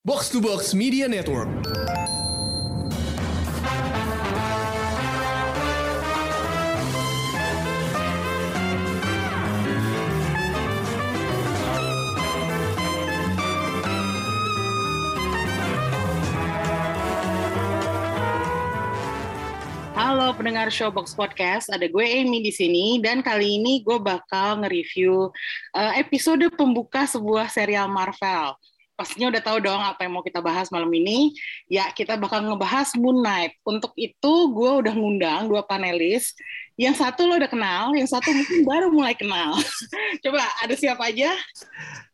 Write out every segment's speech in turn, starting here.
Box to Box Media Network. Halo pendengar Showbox Podcast, ada gue Amy di sini dan kali ini gue bakal nge-review uh, episode pembuka sebuah serial Marvel. Pastinya udah tahu dong apa yang mau kita bahas malam ini. Ya, kita bakal ngebahas Moon Knight. Untuk itu gue udah ngundang dua panelis. Yang satu lo udah kenal, yang satu mungkin baru mulai kenal. Coba ada siapa aja?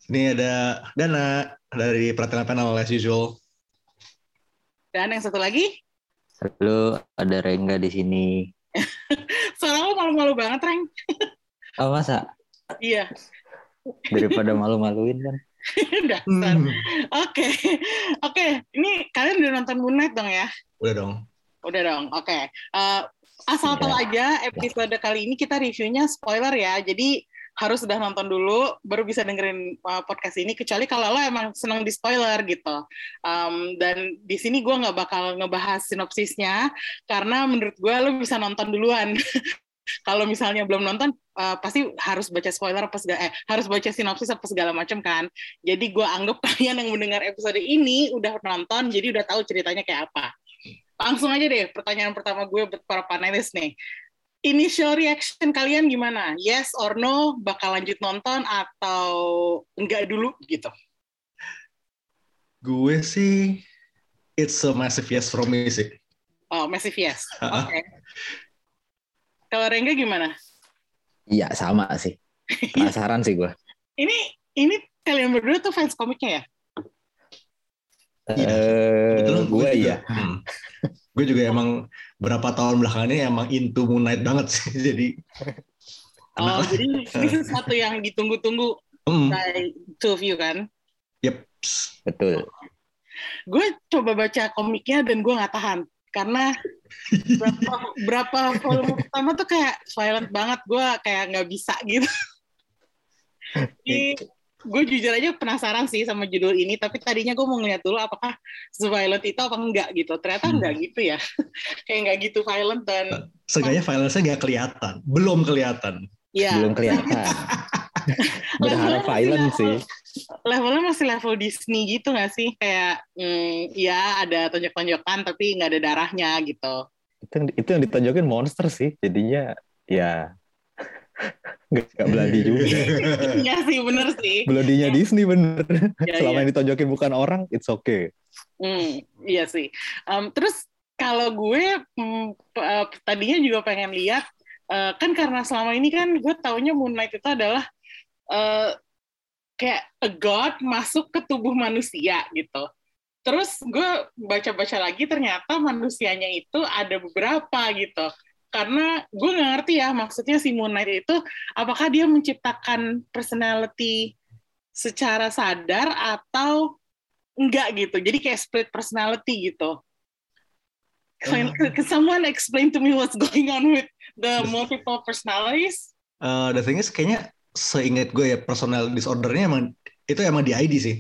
Ini ada Dana dari Perhatian Panel as usual. Dan yang satu lagi? Halo, ada Rengga di sini. Suara lo malu-malu banget, Reng. Oh masa? Iya. Daripada malu-maluin kan? Dasar. Oke. Oke, ini kalian udah nonton Moon Knight dong ya? Udah dong. Udah dong. Oke. Eh, asal tahu aja episode kali ini kita reviewnya spoiler ya. Jadi harus sudah nonton dulu baru bisa dengerin uh, podcast ini kecuali kalau lo emang seneng di spoiler gitu um, dan di sini gue nggak bakal ngebahas sinopsisnya karena menurut gue lo bisa nonton duluan kalau misalnya belum nonton uh, pasti harus baca spoiler apa segala eh harus baca sinopsis apa segala macam kan jadi gue anggap kalian yang mendengar episode ini udah nonton jadi udah tahu ceritanya kayak apa langsung aja deh pertanyaan pertama gue buat para panelis nih initial reaction kalian gimana? Yes or no? Bakal lanjut nonton atau enggak dulu gitu? Gue sih it's a massive yes from me sih. Oh, massive yes. Oke. Okay. Kalau Rengga gimana? Iya, sama sih. Penasaran sih gue. Ini ini kalian berdua tuh fans komiknya ya? Iya. Uh, gue iya. Hmm. gue juga emang berapa tahun belakangan ini emang into Moon Knight banget sih. Jadi Oh, jadi ini sesuatu yang ditunggu-tunggu mm. by two of you kan? Yep. Betul. Gue coba baca komiknya dan gue nggak tahan karena berapa berapa volume pertama tuh kayak violent banget gue kayak nggak bisa gitu. Jadi, gue jujur aja penasaran sih sama judul ini tapi tadinya gue mau ngeliat dulu apakah violent itu apa enggak gitu ternyata enggak Hmm. gitu ya kayak enggak gitu violent dan Seenggaknya violence-nya nggak kelihatan, belum kelihatan. ya Belum kelihatan. Berharap violent sih. levelnya masih level Disney gitu nggak sih kayak hmm, ya ada tonjok-tonjokan tapi nggak ada darahnya gitu Itu, itu yang ditonjokin monster sih. Jadinya ya nggak beladi juga. iya sih bener sih Beladinya Disney bener. Ya, Selama ya. yang ditonjokin bukan orang, it's okay. Hmm, iya sih. Um, terus kalau gue hmm, uh, tadinya juga pengen lihat uh, kan karena selama ini kan gue taunya Moon Knight itu adalah uh, kayak a god masuk ke tubuh manusia gitu. Terus gue baca-baca lagi ternyata manusianya itu ada beberapa gitu. Karena gue nggak ngerti ya maksudnya si Moon Knight itu apakah dia menciptakan personality secara sadar atau enggak gitu. Jadi kayak split personality gitu. Can, can someone explain to me what's going on with the multiple personalities? Uh, the thing is kayaknya seingat gue ya personal disordernya emang itu emang di ID sih.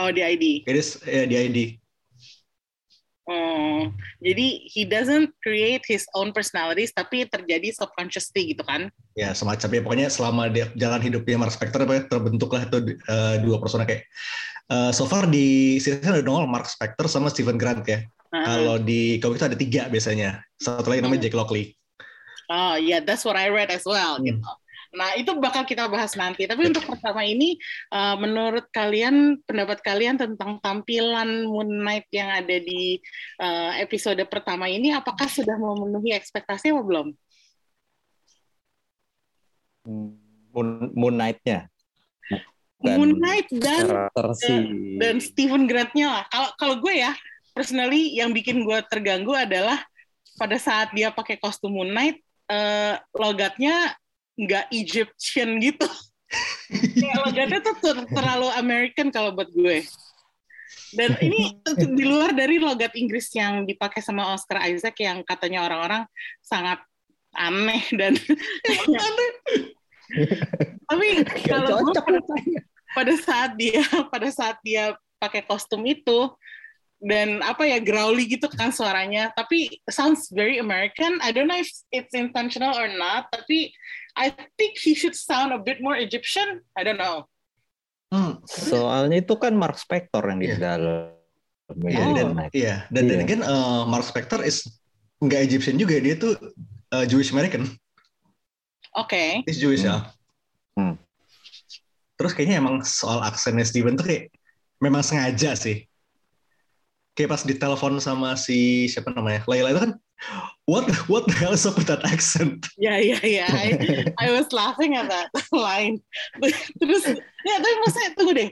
Oh, di ID. It is ya, di ID. Oh, jadi he doesn't create his own personalities, tapi terjadi subconsciously gitu kan? Ya semacam ya pokoknya selama dia jalan hidupnya Mark Spector ya, terbentuklah itu uh, dua persona kayak uh, so far di series ada nongol Mark Spector sama Stephen Grant ya. Uh-uh. Kalau di komik itu ada tiga biasanya. Satu lagi namanya Jack Lockley. Oh, yeah, that's what I read as well Hmm. gitu. Nah, itu bakal kita bahas nanti. Tapi untuk pertama ini, uh, menurut kalian, pendapat kalian tentang tampilan Moon Knight yang ada di uh, episode pertama ini, apakah sudah memenuhi ekspektasi atau belum? Moon, Moon Knight-nya. Moon Knight dan karakter si dan Stephen Grant-nya lah. Kalau kalau gue ya, personally yang bikin gue terganggu adalah pada saat dia pakai kostum Moon Knight, eh, logatnya nggak Egyptian gitu. Kayak logatnya tuh ter- terlalu American kalau buat gue. Dan ini di luar dari logat Inggris yang dipakai sama Oscar Isaac yang katanya orang-orang sangat aneh dan tapi kalau gue pada, pada saat dia pada saat dia pakai kostum itu dan apa ya growly gitu kan suaranya tapi sounds very American I don't know if it's intentional or not tapi I think he should sound a bit more Egyptian I don't know Hmm. Soalnya itu kan Mark Spector yang di Iya. dalam. Iya, Oh. dan, iya. dan dan Iya. again, uh, Mark Spector is nggak Egyptian juga, dia tuh uh, Jewish American. oke He's Jewish Hmm. ya. Hmm. Terus kayaknya emang soal aksennya Steven tuh kayak memang sengaja sih. Kayak pas ditelepon sama si siapa namanya Layla itu kan, what what the hell is up with that accent? ya ya ya I, I was laughing at that line terus ya tapi maksudnya tunggu deh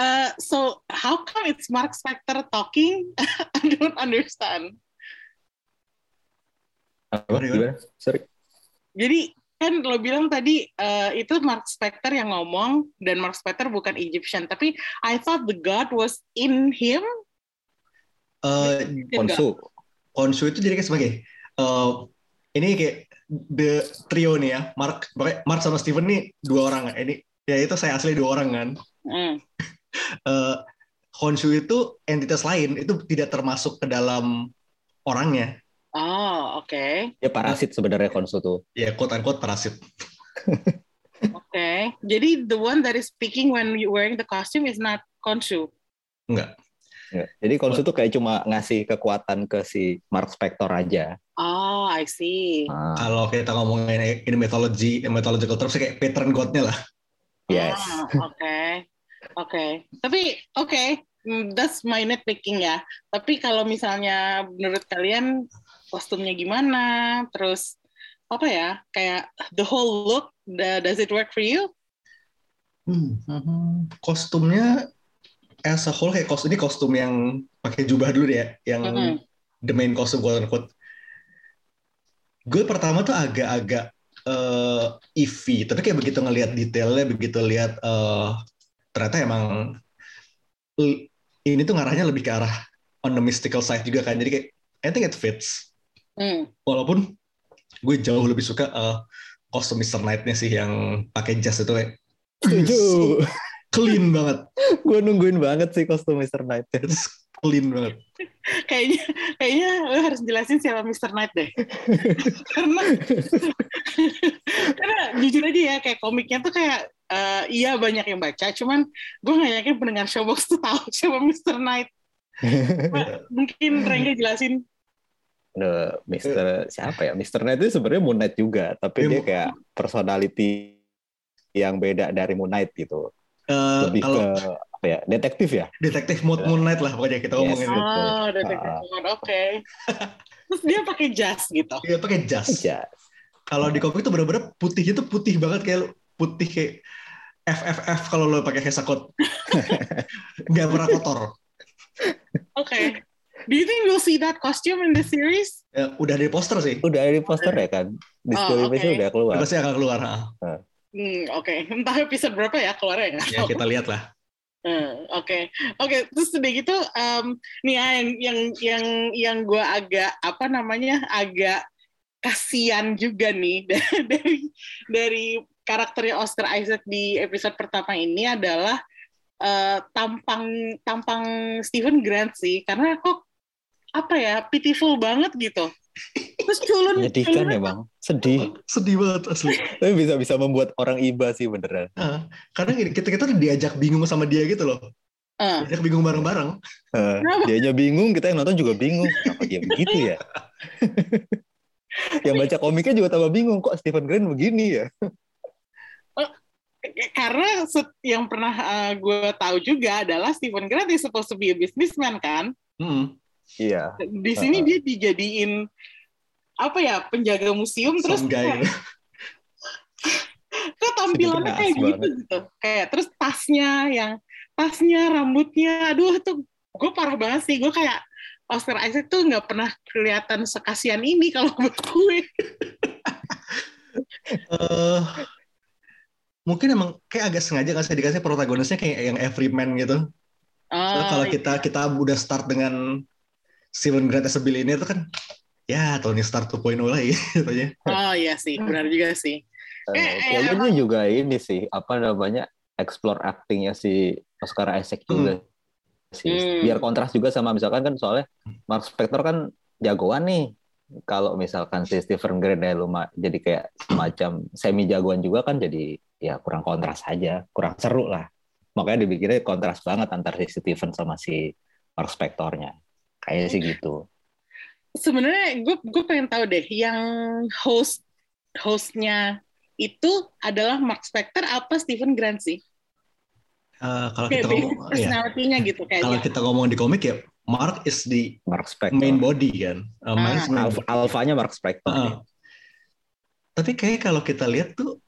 Uh, so how come it's Mark Spector talking? I don't understand. Apa? Gimana? Sorry. Jadi kan lo bilang tadi uh, itu Mark Spector yang ngomong dan Mark Spector bukan Egyptian, tapi I thought the God was in him. Uh. Konsu. Konshu itu jadi kayak sebagai uh, ini kayak the trio nih ya, Mark pokoknya Mark sama Steven nih dua orang ini ya itu saya asli dua orang kan. Uh, Honshu itu entitas lain itu tidak termasuk ke dalam orangnya Oh, oke. Ya parasit sebenarnya Konsu tuh. ya quote unquote parasit Oke. Jadi the one that is speaking when you wearing the costume is not Konshu. enggak Ya. Jadi Konsu tuh kayak cuma ngasih kekuatan ke si Mark Spector aja. Oh, I see. Ah, kalau kita ngomongin ini mythology mythological terms kayak patron godnya lah yes. Ah, Oke. Oke. Tapi oke, Hmm, that's my nitpicking ya. Tapi kalau misalnya menurut kalian kostumnya gimana? Terus apa ya? Kayak the whole look, the- does it work for you? Hmm, kostumnya as a whole kayak kostum ini kostum yang pakai jubah dulu deh ya yang Mhm. the main costume quote unquote gue pertama tuh agak-agak eh iffy tapi kayak begitu ngelihat detailnya begitu lihat eh ternyata emang ini tuh ngarahnya lebih ke arah on the mystical side juga kan jadi kayak I think it fits Hmm. walaupun gue jauh lebih suka eh, kostum Mr. Knight-nya sih yang pakai jas itu kayak Setuju. Clean banget Gue nungguin banget sih kostum Mr. Knight. it's clean banget Kayaknya kayaknya lo harus jelasin siapa Mr. Knight deh. karena karena jujur aja ya kayak komiknya tuh kayak eh, iya banyak yang baca, cuman gue nggak yakin pendengar Showbox tuh tahu siapa Mr. Knight. Mungkin Rengga jelasin. Nah, Mister siapa ya? Mr. Knight itu sebenarnya Moon Knight juga, tapi Iya, dia kayak personality yang beda dari Moon Knight gitu. Eh, Lebih kalau ke apa ya? Detektif ya? detektif Moon Moon Knight lah pokoknya kita Yes. ngomongin itu. Oh, detektif. Moon, oke. Terus dia pakai jas gitu. Dia pakai jas. Kalau di komik itu bener-bener putihnya tuh putih banget kayak putih kayak FFF kalau lo pakai hesakot. Nggak pernah kotor. Oke. Do you think we'll see that costume in the series? Ya, udah dari poster sih. Udah di poster ya kan? Di Oh, page udah keluar. Pasti akan keluar. ha. Hmm, oke. Entah episode berapa ya keluarnya nggak Ya tahu. kita lihat lah. Hmm, Oke, oke. Terus udah gitu, em, nih ya yang yang yang yang gue agak apa namanya agak kasihan juga nih dari dari karakternya Oscar Isaac di episode pertama ini adalah eh, tampang tampang Stephen Grant sih, karena kok apa ya pitiful banget gitu. Terus culun, Menyedihkan culun- ya bang, sedih. Sedih banget asli. Tapi bisa bisa membuat orang iba sih beneran. Ah, Karena gini, kita kita tuh diajak bingung sama dia gitu loh. Eh, Diajak bingung bareng-bareng. Kenapa? dianya bingung, kita yang nonton juga bingung. Kenapa dia begitu ya? yang baca komiknya juga tambah bingung kok Stephen Grant begini ya. karena set- yang pernah gue tahu juga adalah Stephen Grant is supposed to be a businessman kan. Hmm. Iya. di sini Uh-uh. dia dijadiin apa ya penjaga museum terus kayak, kok tampilannya kayak gitu banget. gitu kayak terus tasnya yang tasnya rambutnya aduh tuh gue parah banget sih gue kayak Oscar Isaac tuh nggak pernah kelihatan sekasian ini kalau buat gue eh mungkin emang kayak agak sengaja nggak sih dikasih protagonisnya kayak yang everyman gitu. Oh, kalau kita kita udah start dengan Steven Grant as a billionaire itu kan ya Tony Stark 2.0 lagi gitu oh iya sih benar juga sih Eh, Eh, eh, kayaknya dia juga ini sih apa namanya explore actingnya si Oscar Isaac juga. sih. Hmm. Biar kontras juga sama misalkan kan soalnya Mark Spector kan jagoan nih. Kalau misalkan si Stephen Grant ya jadi kayak semacam semi jagoan juga kan jadi ya kurang kontras aja, kurang seru lah. Makanya dibikinnya kontras banget antara si Stephen sama si Mark Spectornya. Kayaknya sih gitu. Sebenarnya gue gue pengen tahu deh yang host hostnya itu adalah Mark Spector apa Stephen Grant sih? Eh, kalau kita ngomong, ya, personality-nya gitu kalau kayaknya. kita ngomong di komik ya Mark is the Mark Spector. main body kan. Uh, main- Ah. main Alf- alfanya Mark Spector. Heeh. Tapi kayak kalau kita lihat tuh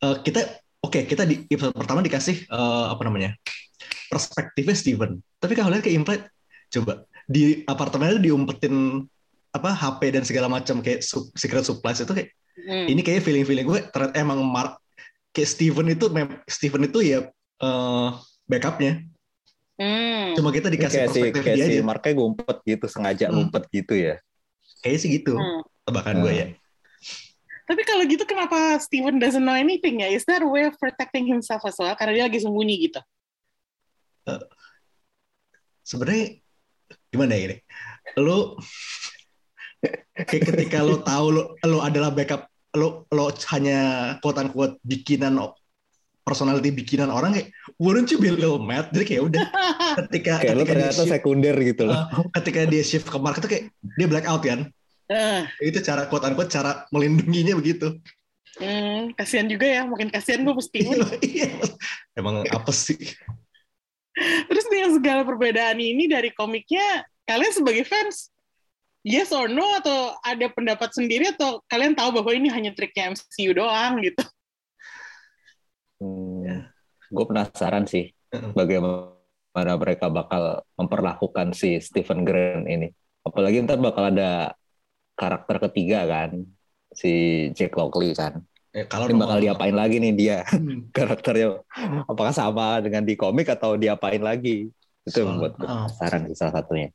eh, kita oke kita di episode pertama dikasih eh, apa namanya perspektifnya Steven. Tapi kalau lihat kayak implied coba di apartemennya tuh diumpetin apa HP dan segala macam kayak su- secret supplies itu kayak Hmm. ini kayak feeling feeling gue ternyata emang Mark kayak Steven itu mem- Steven itu ya eh, backupnya. Hmm. Cuma kita dikasih kayak si, perspektif kayak dia si aja. Marknya ngumpet gitu, sengaja Hmm. ngumpet gitu ya. Kayaknya sih gitu. Hmm. Tebakan gue ya. Tapi kalau gitu kenapa Steven doesn't know anything ya? Is that a way of protecting himself as well? Karena dia lagi sembunyi gitu. sebenarnya gimana ya ini? Lo kayak ketika lo tahu lo lo adalah backup lo lo hanya quote unquote bikinan personality bikinan orang kayak wouldn't you be a little mad? Jadi kayak udah ketika Kayak lu ketika dia ternyata shift, sekunder gitu loh. ketika dia shift ke Mark itu kayak dia black out kan? Eh, itu cara quote unquote cara melindunginya begitu. Hmm, kasihan juga ya, mungkin kasihan gue mesti. Iya, emang apa sih Terus dengan segala perbedaan ini dari komiknya, kalian sebagai fans, yes or no atau ada pendapat sendiri atau kalian tahu bahwa ini hanya triknya MCU doang gitu? Hmm, gue penasaran sih bagaimana mereka bakal memperlakukan si Stephen Grant ini. Apalagi ntar bakal ada karakter ketiga kan, si Jack Lockley kan. Eh, kalau Ini bakal diapain lagi nih dia Hmm. karakternya? Apakah sama dengan di komik atau diapain lagi? Itu yang Soal- membuat gue penasaran sih salah satunya.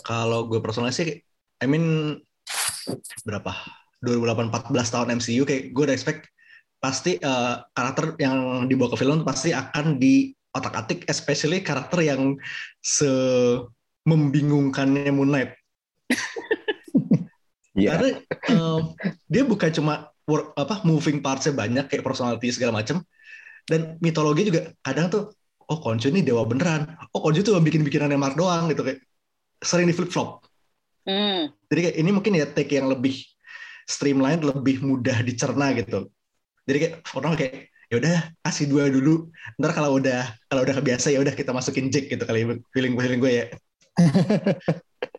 kalau gue personal sih I mean berapa 2014 tahun MCU kayak gue udah expect pasti eh, karakter yang dibawa ke film pasti akan di otak-atik especially karakter yang se membingungkannya Moon Knight Iya. karena eh, dia bukan cuma work, apa moving partsnya banyak kayak personality segala macam dan mitologi juga kadang tuh oh Khonshu ini dewa beneran oh Khonshu tuh bikin bikinannya Mark doang gitu kayak sering di flip flop Hmm. jadi kayak ini mungkin ya take yang lebih streamline, lebih mudah dicerna gitu. Jadi kayak orang kayak ya udah kasih dua dulu. Ntar kalau udah kalau udah kebiasa ya udah kita masukin Jack gitu kali feeling feeling gue ya.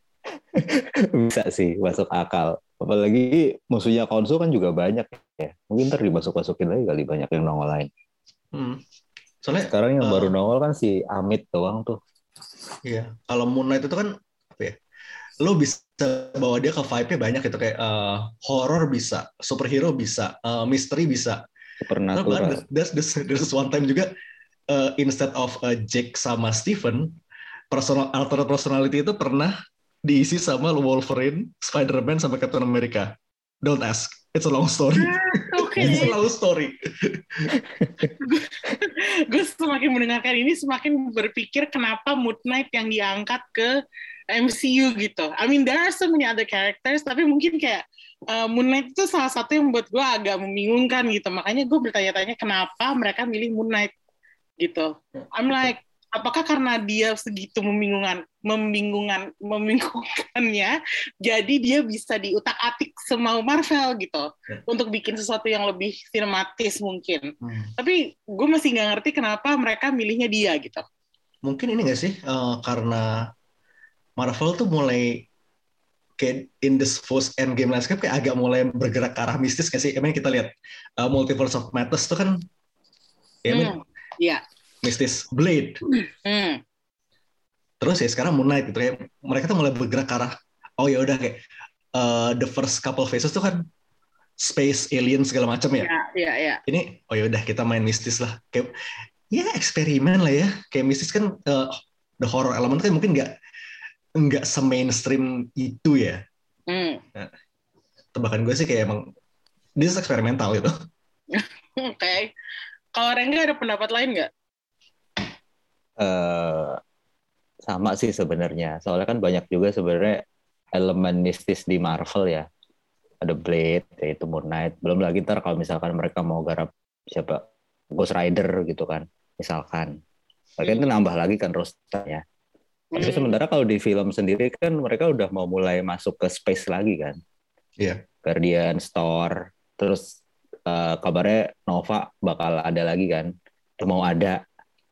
Bisa sih masuk akal. Apalagi musuhnya Konsul kan juga banyak ya. Mungkin ntar dimasuk-masukin lagi kali banyak yang nongol lain. Hmm. Soalnya Sekarang yang Eh. baru nongol kan si Amit doang tuh. Iya, kalau Moon Knight itu kan apa ya? Lo bisa bawa dia ke vibe-nya banyak gitu kayak eh, horror bisa, superhero bisa, eh, misteri bisa. Nah, Supernatural. bahkan there's, there's, there's one time juga eh, instead of eh, Jake sama Stephen, personal alternate personality itu pernah diisi sama Wolverine, Spider-Man sama Captain America. Don't ask, it's a long story. Oke, it's a long story. gue semakin mendengarkan ini semakin berpikir kenapa Moon Knight yang diangkat ke MCU gitu. I mean there are so many other characters tapi mungkin kayak uh, Moon Knight itu salah satu yang membuat gue agak membingungkan gitu. Makanya gue bertanya-tanya kenapa mereka milih Moon Knight gitu. I'm like apakah karena dia segitu membingungkan membingungkan membingungkannya jadi dia bisa diutak-atik semau Marvel gitu untuk bikin sesuatu yang lebih sinematis mungkin tapi gue masih nggak ngerti kenapa mereka milihnya dia gitu. Mungkin ini nggak sih eh, karena Marvel tuh mulai kayak in this post endgame landscape kayak agak mulai bergerak ke arah mistis nggak sih? Emang kita lihat eh, Multiverse of Madness tuh kan ya I Hmm, Iya. Mistis Blade Hmm. terus ya sekarang Moon Knight gitu kayak mereka tuh mulai bergerak ke arah oh ya udah kayak eh, the first couple phases tuh kan space alien segala macam ya Iya, iya, iya. ini oh ya udah kita main mistis lah kayak ya eksperimen lah ya kayak mistis kan eh, the horror element kan mungkin nggak nggak se-mainstream itu ya Hmm. tebakan gue sih kayak emang this is eksperimental gitu Oke. Kalau Rengga ada pendapat lain nggak? Eh sama sih sebenarnya. Soalnya kan banyak juga sebenarnya elemen mistis di Marvel ya. Ada Blade, yaitu Moon Knight. Belum lagi ntar kalau misalkan mereka mau garap siapa Ghost Rider gitu kan, misalkan. Bagian itu nambah lagi kan rosternya. Tapi Hmm. sementara kalau di film sendiri kan mereka udah mau mulai masuk ke space lagi kan. Iya. Guardian, Store, terus eh, kabarnya Nova bakal ada lagi kan. Mau ada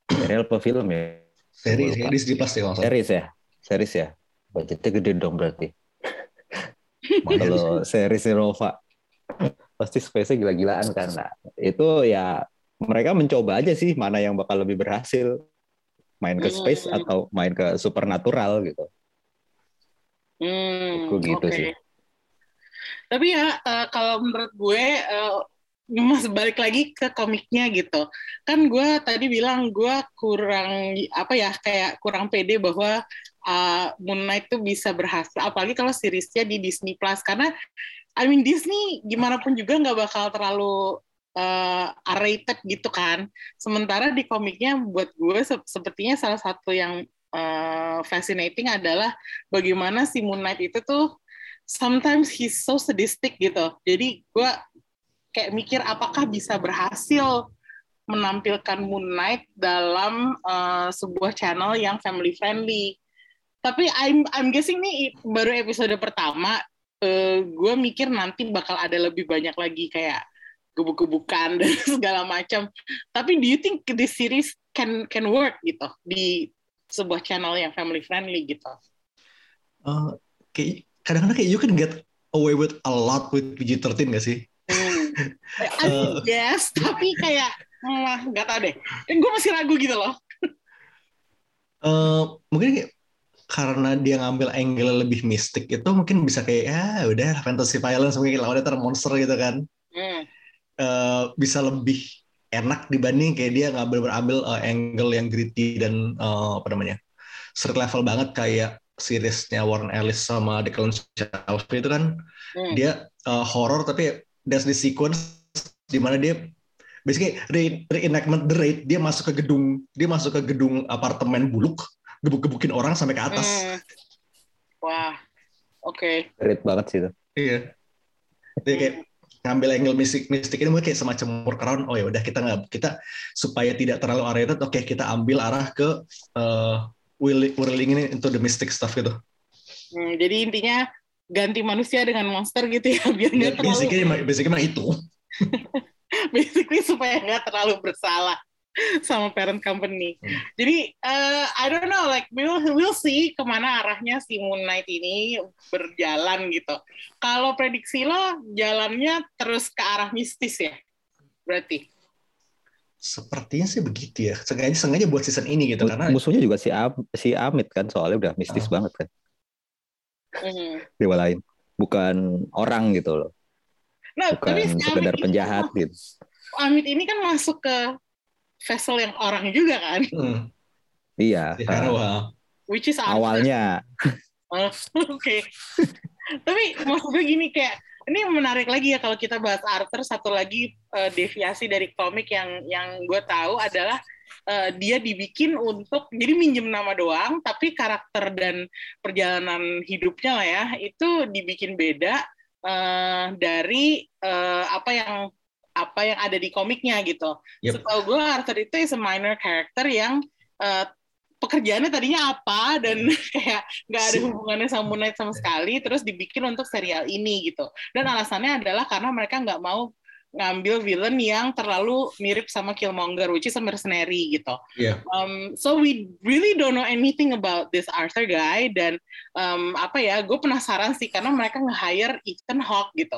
serial apa film ya? Seri, Lupa. seri di ya kalau. Series ya? Series ya? Budgetnya gede dong berarti. Kalau series Nova pasti space-nya gila-gilaan kan. Nah, itu ya mereka mencoba aja sih mana yang bakal lebih berhasil. Main ke space Hmm. atau main ke supernatural gitu. Hmm, Aku gitu oke. sih. Tapi ya eh, kalau menurut gue eh, mas balik lagi ke komiknya gitu. Kan gue tadi bilang gue kurang apa ya kayak kurang pede bahwa eh, Moon Knight tuh bisa berhasil. Apalagi kalau seriesnya di Disney Plus karena I mean Disney gimana pun juga nggak bakal terlalu eh, R-rated gitu kan. Sementara di komiknya buat gue se- sepertinya salah satu yang eh, fascinating adalah bagaimana si Moon Knight itu tuh sometimes he's so sadistic gitu. Jadi gue kayak mikir apakah bisa berhasil menampilkan Moon Knight dalam uh, sebuah channel yang family friendly. Tapi I'm I'm guessing nih baru episode pertama. Uh, gue mikir nanti bakal ada lebih banyak lagi kayak gebuk-gebukan dan segala macam. Tapi do you think this series can can work gitu di sebuah channel yang family friendly gitu? Eh, kayak kadang-kadang kayak you can get away with a lot with PG-13 gak sih? I mean, yes, tapi kayak malah nggak tahu deh. Gue masih ragu gitu loh. Eh, mungkin karena dia ngambil angle lebih mistik itu mungkin bisa kayak ya udah fantasy violence mungkin lawannya ntar monster gitu kan Hmm. Eh, bisa lebih enak dibanding kayak dia ngambil berambil eh, angle yang gritty dan eh, apa namanya street level banget kayak seriesnya Warren Ellis sama Declan Shelby itu kan Hmm. dia eh, horror tapi there's the sequence di mana dia basically re reenactment the raid dia masuk ke gedung dia masuk ke gedung apartemen buluk gebuk-gebukin orang sampai ke atas Hmm. Wah, oke. Great banget sih itu. iya dia kayak ngambil angle mistik mistik ini mungkin kayak semacam workaround oh ya udah kita nggak kita supaya tidak terlalu rated oke kita ambil arah ke uh, whirling whirling ini into the mystic stuff gitu Hmm, jadi intinya ganti manusia dengan monster gitu ya biar nggak terlalu basically basically emang itu basically supaya nggak terlalu bersalah sama parent company. Hmm. Jadi eh, I don't know like we'll we'll see ke mana arahnya si Moon Knight ini berjalan gitu. Kalau prediksi lo jalannya terus ke arah mistis ya? Berarti. sepertinya sih begitu ya sengaja sengaja buat season ini gitu karena Musuhnya juga si Am- si Amit kan soalnya udah mistis Ah. banget kan. Hmm. Dewa lain. Bukan orang gitu loh. Nah, Bukan tapi si sekedar Amit penjahat Ini, gitu. Amit ini kan masuk ke vessel yang orang juga kan, hmm, Iya. Harrow, which is awalnya Oh, Oke. Tapi maksud gue gini kayak ini menarik lagi ya kalau kita bahas Arthur satu lagi eh, deviasi dari komik yang yang gue tahu adalah eh, dia dibikin untuk jadi minjem nama doang tapi karakter dan perjalanan hidupnya lah ya itu dibikin beda eh, dari eh, apa yang apa yang ada di komiknya gitu. Yep. Setahu gue Arthur itu is a minor character yang eh, pekerjaannya tadinya apa dan kayak nggak ada hubungannya sama Moon Knight sama sekali terus dibikin untuk serial ini gitu dan alasannya adalah karena mereka nggak mau ngambil villain yang terlalu mirip sama Killmonger which is a mercenary gitu Iya. um, so we really don't know anything about this Arthur guy dan um, apa ya gue penasaran sih karena mereka nge-hire Ethan Hawke gitu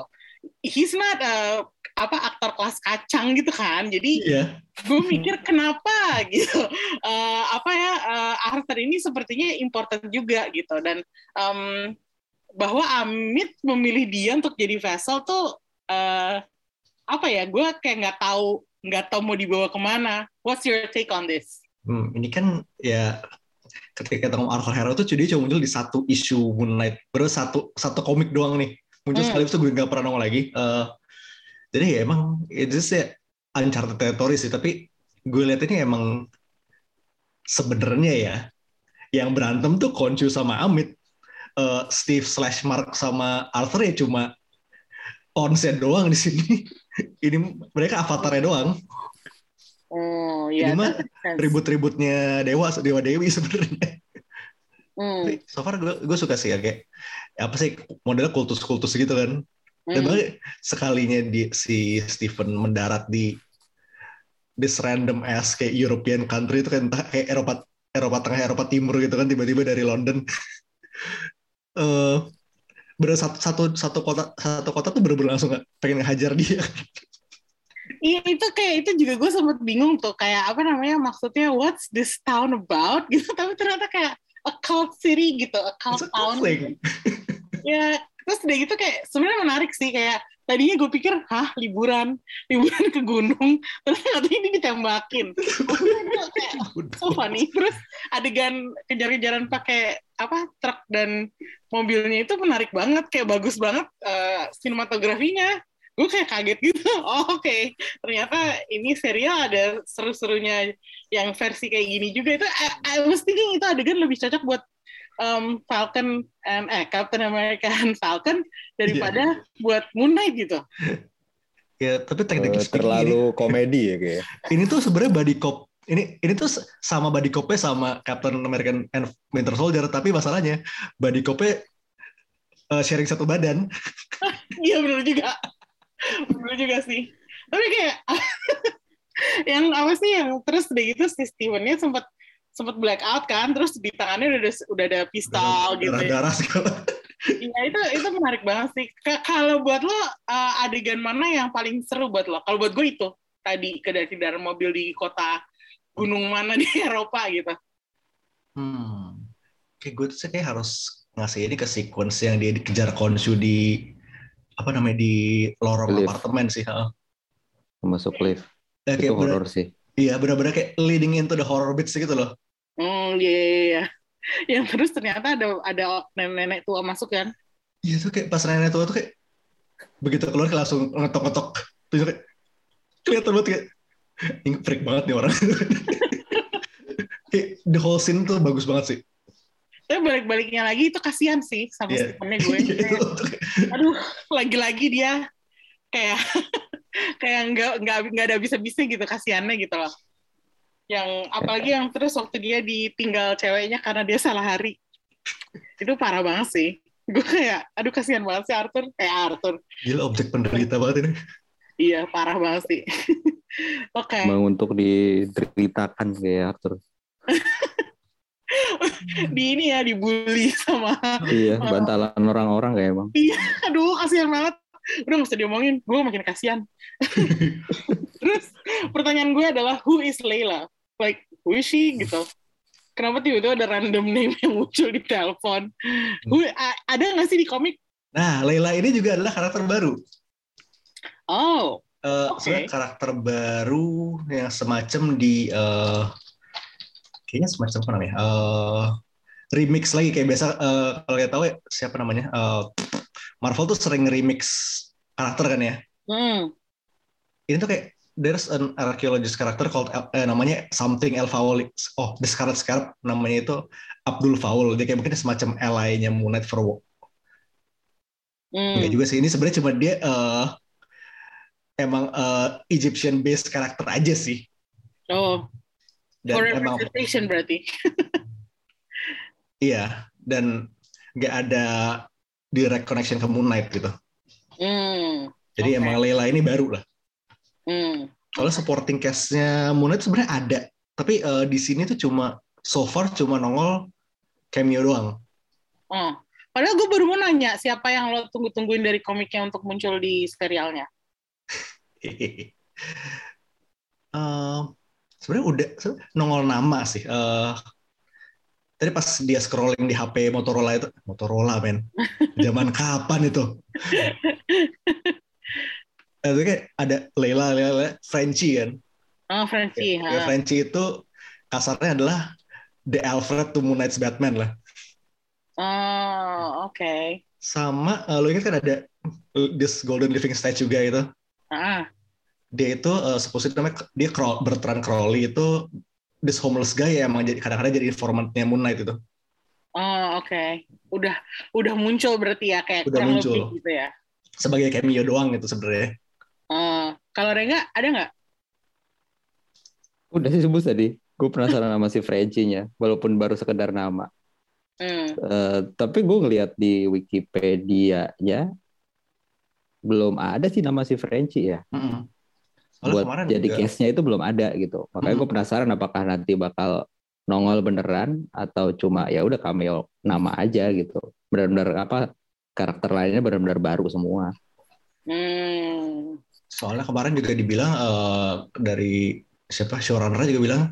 he's not a, apa aktor kelas kacang gitu kan jadi Iya. gue mikir kenapa gitu Eh, apa ya eh, Arthur ini sepertinya important juga gitu dan em, bahwa Amit memilih dia untuk jadi vessel tuh eh, apa ya gue kayak nggak tahu nggak tahu mau dibawa ke mana what's your take on this Hmm, ini kan ya ketika kita ngomong Arthur Harrow tuh dia cuma muncul di satu isu Moon Knight. Baru satu satu komik doang nih. Muncul Hmm. sekali itu gue nggak pernah nongol lagi. Eh, jadi ya emang itu sih uncharted territory sih. Tapi gue lihat ini emang sebenarnya ya yang berantem tuh Khonshu sama Amit. Eh, Steve slash Mark sama Arthur ya cuma onset doang di sini. Ini mereka avatarnya doang. Oh iya. Ini mah. Ribut-ributnya dewa, dewa dewi sebenarnya. Hmm, Tapi so far gue gue suka sih ya kayak apa sih modelnya kultus-kultus gitu kan. Dan hmm. bahkan sekalinya di si Stephen mendarat di this random ass kayak European country itu kan entah kayak Eropa Eropa Tengah Eropa Timur gitu kan tiba-tiba dari London. Eh bener satu, satu satu kota satu kota tuh bener-bener langsung pengen ngehajar dia. Iya itu kayak itu juga gue sempet bingung tuh kayak apa namanya maksudnya what's this town about? Gitu tapi ternyata kayak a cult city gitu a cult It's town. ya terus udah gitu kayak sebenarnya menarik sih kayak tadinya gue pikir hah liburan liburan ke gunung terus katanya ini ditembakin. Kayak so funny. Terus adegan kejar-kejaran pakai apa truk dan mobilnya itu menarik banget kayak bagus banget eh, sinematografinya. Gue kayak kaget gitu. Oh oke. Ternyata ini serial ada seru-serunya yang versi kayak gini juga. Itu I, I was thinking itu adegan lebih cocok buat um, Falcon and eh Captain America and Falcon daripada buat Moon Knight gitu. Ya, tapi teknik Eh, terlalu komedi ya kayak. ini tuh sebenarnya body cop ini ini tuh sama body copnya sama Captain American and Winter Soldier tapi masalahnya body copnya eh, sharing satu badan Iya bener juga. bener juga sih. Tapi kayak yang apa sih yang terus udah gitu si Stevennya sempat sempat black out kan, terus di tangannya udah ada, udah ada pistol gitu. darah ya. darah segala Iya itu itu menarik banget sih. Ka- Kalau buat lo uh, adegan mana yang paling seru buat lo? Kalau buat gue itu tadi ke dari dalam mobil di kota gunung mana di Eropa gitu. hmm. kayak gue tuh kayak harus ngasih ini ke sequence yang dia dikejar Khonshu di apa namanya di lorong Lift. apartemen sih heeh. Masuk lift. Ya, Itu kayak bener- horor sih. iya benar-benar kayak leading into the horror bits gitu loh Hmm, iya, iya, iya. Yang terus ternyata ada ada nenek-nenek tua masuk kan? iya tuh kayak pas nenek tua tuh kayak begitu keluar kayak langsung ngetok-ngetok terus kayak kelihatan banget kayak ini freak banget nih orang the whole scene tuh bagus banget sih Tapi balik-baliknya lagi itu kasihan sih sama Iya. Stevennya gue. Iya, kayak- aduh, lagi-lagi dia kayak kayak nggak nggak nggak ada bisa-bisa gitu kasihannya gitu loh. Yang apalagi yang terus waktu dia ditinggal ceweknya karena dia salah hari. Itu parah banget sih. Gue kayak, aduh kasihan banget sih Arthur. Eh Arthur. gila objek penderita banget ini Iya, parah banget sih. Oke. Emang untuk dideritakan kayak Arthur. Di ini ya dibully sama Iya, bantalan orang-orang kayak emang. aduh kasihan banget. Udah nggak usah diomongin. Gue makin kasihan. Terus pertanyaan gue adalah who is Layla like who is she? Gitu. Kenapa tiba-tiba ada random name yang muncul di telepon? Who, ada nggak sih di komik? Nah Layla ini juga adalah karakter baru oh Eh, Oke. sebenarnya karakter baru yang semacam di eh, kayaknya semacam apa namanya Eh, remix lagi kayak biasa eh, kalau kita tahu ya siapa namanya Eh, Marvel tuh sering remix karakter kan ya hmm. ini tuh kayak there's an archaeologist character called eh, namanya something El Faul oh the Scarlet Scarab namanya itu Abdul Faul dia kayak mungkin semacam ally-nya Moon Knight for Hmm. Enggak juga sih ini sebenarnya cuma dia eh, emang eh, Egyptian based karakter aja sih oh dan for emang representation berarti Iya, dan nggak ada direct connection ke Moon Knight gitu. hmm. Jadi Oke. emang Layla ini baru lah. Hmm. Kalau supporting cast-nya Moon Knight sebenarnya ada, tapi eh, di sini tuh cuma so far cuma nongol cameo doang. Oh. Padahal gue baru mau nanya siapa yang lo tunggu-tungguin dari komiknya untuk muncul di serialnya. Eh, sebenarnya udah nongol nama sih. Eh, tadi pas dia scrolling di HP Motorola itu, Motorola men, zaman kapan itu? Eh, Itu kayak ada Layla, Layla, Frenchie kan. Oh, Francie. Ya, ha. Frenchie itu kasarnya adalah The Alfred to Moon Knight's Batman lah. Oh, oke. Sama, eh, lo ingat kan ada this Golden Living Statue juga itu. Ah, Dia itu, uh, supposedly namanya, dia Crow- Bertrand Crowley itu this homeless guy ya emang jadi kadang-kadang jadi informantnya Moon Knight itu. Oh, oke. Udah udah muncul berarti ya kayak Udah muncul. lebih gitu ya. Sebagai cameo doang gitu sebenarnya. Oh, kalau Rengga ada nggak? Udah sih sebut tadi. Gue penasaran sama si Frenchie-nya, walaupun baru sekedar nama. Hmm. Eh, tapi gue ngeliat di Wikipedia ya belum ada sih nama si Frenchie ya. Mm-mm. Soalnya buat kemarin jadi juga- case-nya itu belum ada gitu. Makanya gue Hmm. penasaran apakah nanti bakal nongol beneran atau cuma ya udah cameo nama aja gitu. Benar-benar apa karakter lainnya benar-benar baru semua. Hmm. Soalnya kemarin juga dibilang eh, dari siapa showrunner juga bilang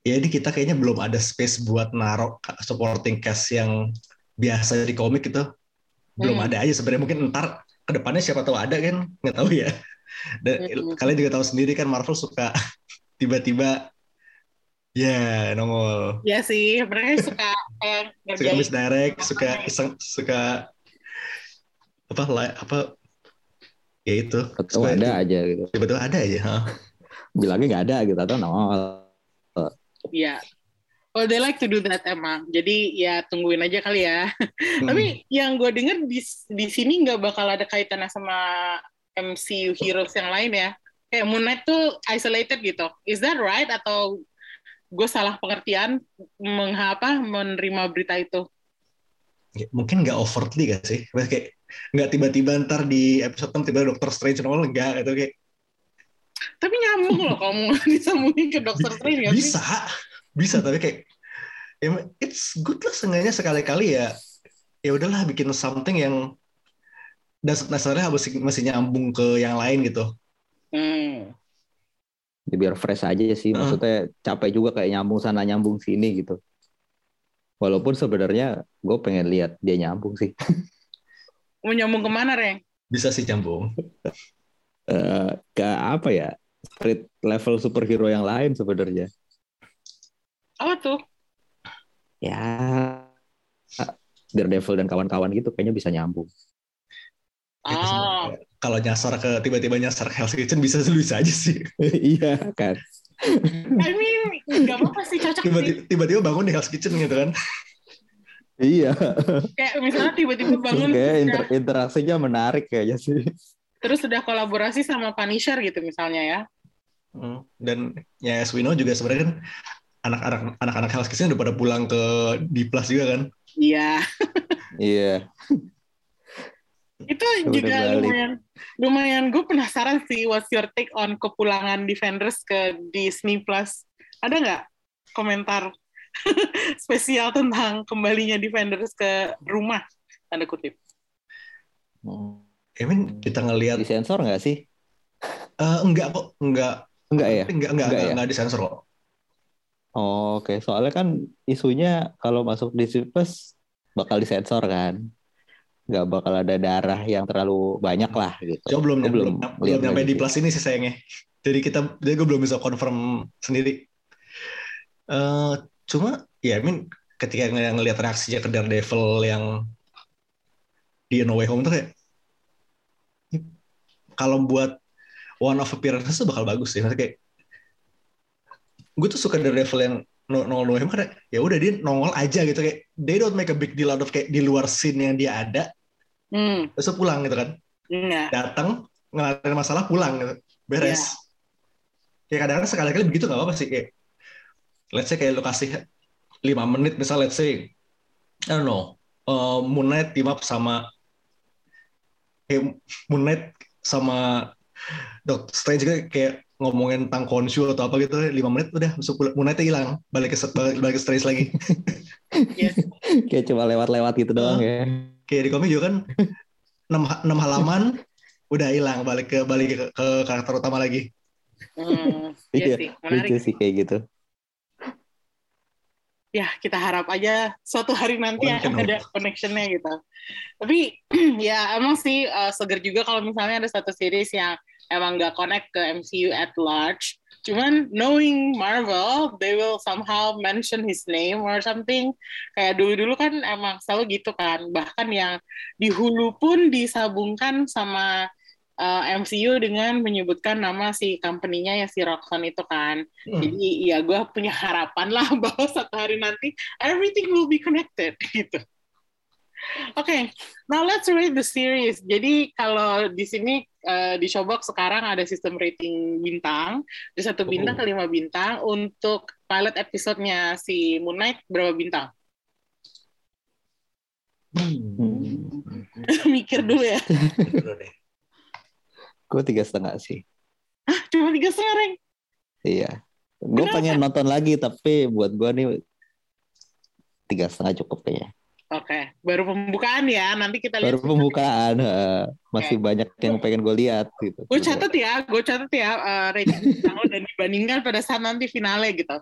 ya ini kita kayaknya belum ada space buat narok supporting cast yang biasa di komik itu belum Hmm. ada aja sebenarnya mungkin ntar ke depannya siapa tahu ada kan nggak tahu ya dan Hmm. kalian juga tahu sendiri kan Marvel suka tiba-tiba ya nongol Ya sih, mereka suka kayak suka ngerjain. misdirect suka iseng suka apa li- apa ya itu Atau Suka ada tiba- aja gitu. tiba-tiba ada aja ha. Bilangnya nggak ada gitu atau nongol. Iya. Well, they like to do that emang. Jadi ya tungguin aja kali ya. Hmm. Tapi yang gue denger di, di sini nggak bakal ada kaitannya sama MCU heroes yang lain ya. Kayak Moon Knight tuh isolated gitu. Is that right? Atau gue salah pengertian mengapa menerima berita itu? Ya, mungkin nggak overtly gak sih kayak nggak tiba-tiba ntar di episode 6 tiba Doctor Strange nongol enggak itu kayak Tapi nyambung loh kalau mau disambungin ke Doctor Strange nggak sih? Bisa tapi kayak ya, it's good lah seenggaknya sekali-kali ya ya udahlah bikin something yang das- dasarnya masih masih nyambung ke yang lain gitu Hmm. Ya, biar fresh aja sih. Maksudnya capek juga kayak nyambung sana nyambung sini gitu. Walaupun sebenarnya gue pengen lihat dia nyambung sih. Mau nyambung ke mana, Reng? bisa sih nyambung Eh, ke apa ya? Street level superhero yang lain sebenarnya. Apa tuh? Ya Daredevil dan kawan-kawan gitu kayaknya bisa nyambung. Oh, sebenarnya kalau nyasar ke tiba-tiba nyasar ke Hell's Kitchen bisa bisa aja sih iya kan. I mean, nggak apa-apa sih cocok sih. tiba-tiba, tiba-tiba bangun di Hell's Kitchen gitu kan Iya. Kayak misalnya tiba-tiba bangun Kayak terus inter- interaksinya menarik kayaknya sih. terus sudah kolaborasi sama Punisher gitu misalnya ya. Hmm. dan ya as we know juga sebenarnya kan anak-anak anak-anak Hell's Kitchen udah pada pulang ke D Plus juga kan Iya. Iya. Itu juga balik. lumayan lumayan gue penasaran sih what's your take on kepulangan Defenders ke Disney Plus. Ada nggak komentar spesial tentang kembalinya Defenders ke rumah tanda kutip. I mean kita ngelihat Di sensor nggak sih? eh, enggak kok enggak Enggak ya? enggak enggak enggak, Enggak ya? enggak disensor kok Oh, Oke, soalnya kan isunya kalau masuk Disney Plus bakal disensor kan. Nggak bakal ada darah yang terlalu banyak lah gitu. Coba belum belum belum lagi di plus ini sih sayangnya. Jadi kita jadi gue belum bisa confirm sendiri. Eh cuma ya I mean ketika ng- ngelihat reaksinya ke Daredevil yang di No Way Home tuh kayak kalau buat one of appearances tuh bakal bagus sih. Maksudnya kayak gue tuh suka Daredevil yang no, no, no Way Home karena ya udah dia nongol aja gitu. Kayak they don't make a big deal out of kayak di luar scene yang dia ada. Hmm, terus pulang gitu kan. Enggak. datang ngelarin masalah pulang gitu. beres. Ya kadang-kadang sekali-kali begitu nggak apa-apa sih. Kayak let's say kayak lu kasih 5 menit misal let's say I don't know uh, Moon Knight team up sama kayak Moon Knight sama Doctor Strange juga kayak ngomongin tentang Khonshu atau apa gitu 5 menit udah masuk Knight hilang balik ke balik, balik ke Strange lagi Yes. Kayak cuma lewat-lewat gitu doang ya. kayak di komik juga kan 6, halaman udah hilang balik ke balik ke, ke karakter utama lagi Hmm, Iya, iya sih, menarik. Lucu sih kayak gitu. ya kita harap aja suatu hari nanti akan ada connectionnya gitu. Tapi ya emang sih uh, seger juga kalau misalnya ada satu series yang emang nggak connect ke MCU at large. Cuman knowing Marvel, they will somehow mention his name or something. Kayak dulu-dulu kan emang selalu gitu kan. Bahkan yang di Hulu pun disabungkan sama uh, MCU dengan menyebutkan nama si company-nya ya si Roxxon itu kan. Hmm. Jadi ya gue punya harapan lah bahwa satu hari nanti everything will be connected gitu. Oke, okay, now let's rate the series. Jadi kalau di sini uh, di Showbox sekarang ada sistem rating bintang, dari satu bintang Oh. ke lima bintang. Untuk pilot episode-nya si Moon Knight berapa bintang? Hmm. Mikir dulu ya. Gue tiga setengah sih. Cuma tiga setengah, Reng. Iya. Gue pengen nonton lagi tapi buat gue nih tiga setengah cukup kayaknya. Oke, baru pembukaan ya. Nanti kita Baru lihat. pembukaan, heeh. masih banyak yang pengen gue lihat gitu. Gue catat ya, gue catat ya uh, rating dan dibandingkan pada saat nanti finale gitu.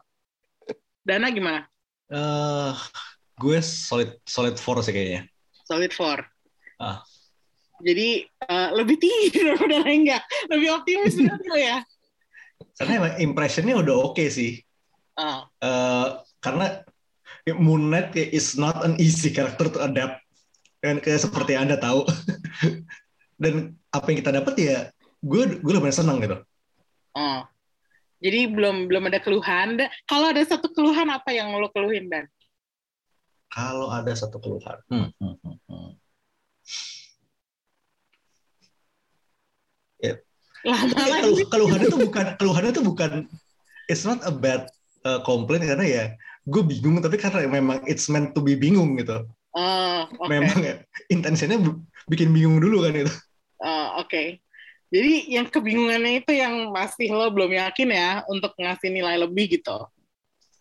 Dana gimana? Eh, gue solid solid four sih kayaknya. Solid four. Ah. Jadi uh, lebih tinggi daripada Rengga. Lebih optimis berarti lo ya. Karena emang impressionnya udah oke sih. Oh, Eh, karena Moon Knight is not an easy character to adapt. Dan kayak seperti yang Anda tahu. Dan apa yang kita dapat ya, gue gue lumayan senang gitu. oh. Jadi belum belum ada keluhan. Kalau ada satu keluhan apa yang lo keluhin dan? Kalau ada satu keluhan. Hmm, hmm, hmm, hmm. Lama Tapi lagi. keluh- keluhannya tuh bukan keluhannya tuh bukan it's not a bad uh, complaint karena ya gue bingung tapi karena memang it's meant to be bingung gitu. Oh, oke. Memang ya, intensinya bikin bingung dulu kan itu. Oh, oke. Jadi yang kebingungannya itu yang masih lo belum yakin ya untuk ngasih nilai lebih gitu.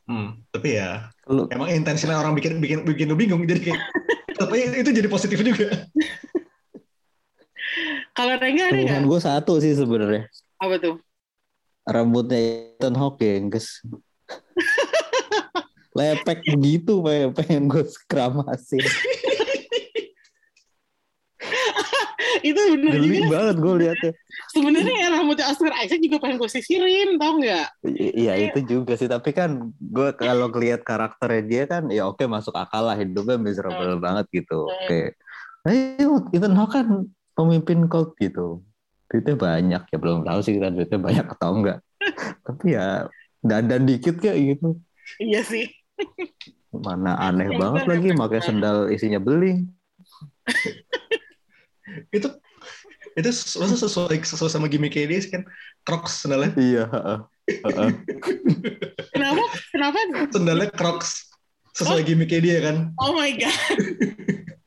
Hmm, tapi ya Lu emang intensinya orang bikin bikin bikin lu bingung jadi kayak tapi itu jadi positif juga. Kalau Rengga ada nggak? gue satu sih sebenarnya. Apa tuh? Rambutnya Ethan Hawke guys. Lepek begitu pengen, pengen gue keramasin. itu bener Geli juga. banget gue liatnya. Sebenarnya yang rambutnya Oscar Isaac juga pengen gue sisirin, tau nggak? Iya itu juga sih tapi kan gue kalau ngeliat karakternya dia kan ya oke masuk akal lah hidupnya miserable banget gitu Hmm. oke ayo Ethan Hawke kan pemimpin cult gitu duitnya banyak ya belum tahu sih kita duitnya banyak atau enggak tapi ya dandan dikit kayak gitu Iya sih. Mana aneh Yang banget lagi pakai sendal isinya beling. Itu itu masa sesuai sesuai sama gimmicknya dia sih kan? Crocs sendalnya. Iya heeh. Heeh. Kenapa? Kenapa? sendalnya Crocs. Sesuai gimmicknya dia kan? Oh my god.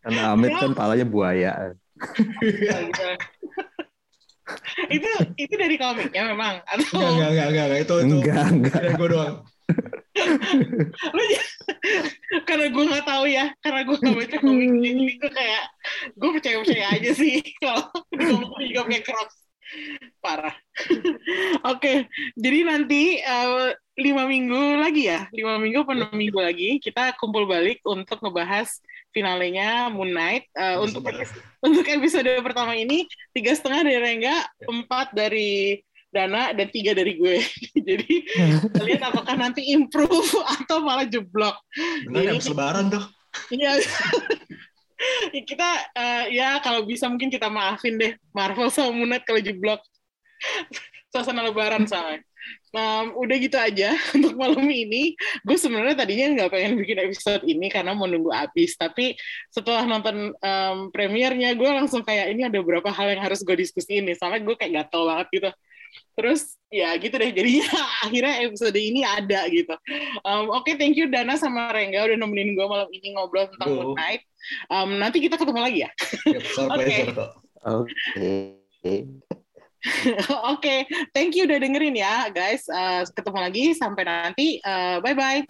karena Amit kan palanya buaya. Itu itu dari komiknya memang atau? Enggak enggak enggak enggak, itu itu enggak enggak. gue doang karena gue nggak tahu ya karena gue nggak baca komiknya jadi gue kayak gue percaya percaya aja sih kalau komik juga pakai Crocs parah. Oke jadi nanti eh, lima minggu lagi ya lima minggu atau enam minggu lagi kita kumpul balik untuk ngebahas finalenya Moon Knight. Eh, untuk untuk episode pertama ini tiga setengah dari Rengga empat dari Dana dan tiga dari gue jadi kita lihat apakah nanti improve atau malah jeblok benar habis lebaran tuh Iya. kita eh, ya kalau bisa mungkin kita maafin deh Marvel sama Knight kalau jeblok. Suasana lebaran soalnya. Nah, udah gitu aja untuk malam ini. Gue sebenarnya tadinya nggak pengen bikin episode ini karena mau nunggu habis. Tapi setelah nonton em, premiernya, gue langsung kayak ini ada beberapa hal yang harus gue diskusiin nih. Soalnya gue kayak gatel banget gitu. Terus ya gitu deh. Jadinya akhirnya episode ini ada gitu. Um, Oke, thank you Dana sama Rengga udah nemenin gue malam ini ngobrol tentang Yo. Moon Knight. Um, nanti kita ketemu lagi ya. Kok oke Oke, thank you udah dengerin ya guys. Uh, ketemu lagi sampai nanti. Uh, bye bye.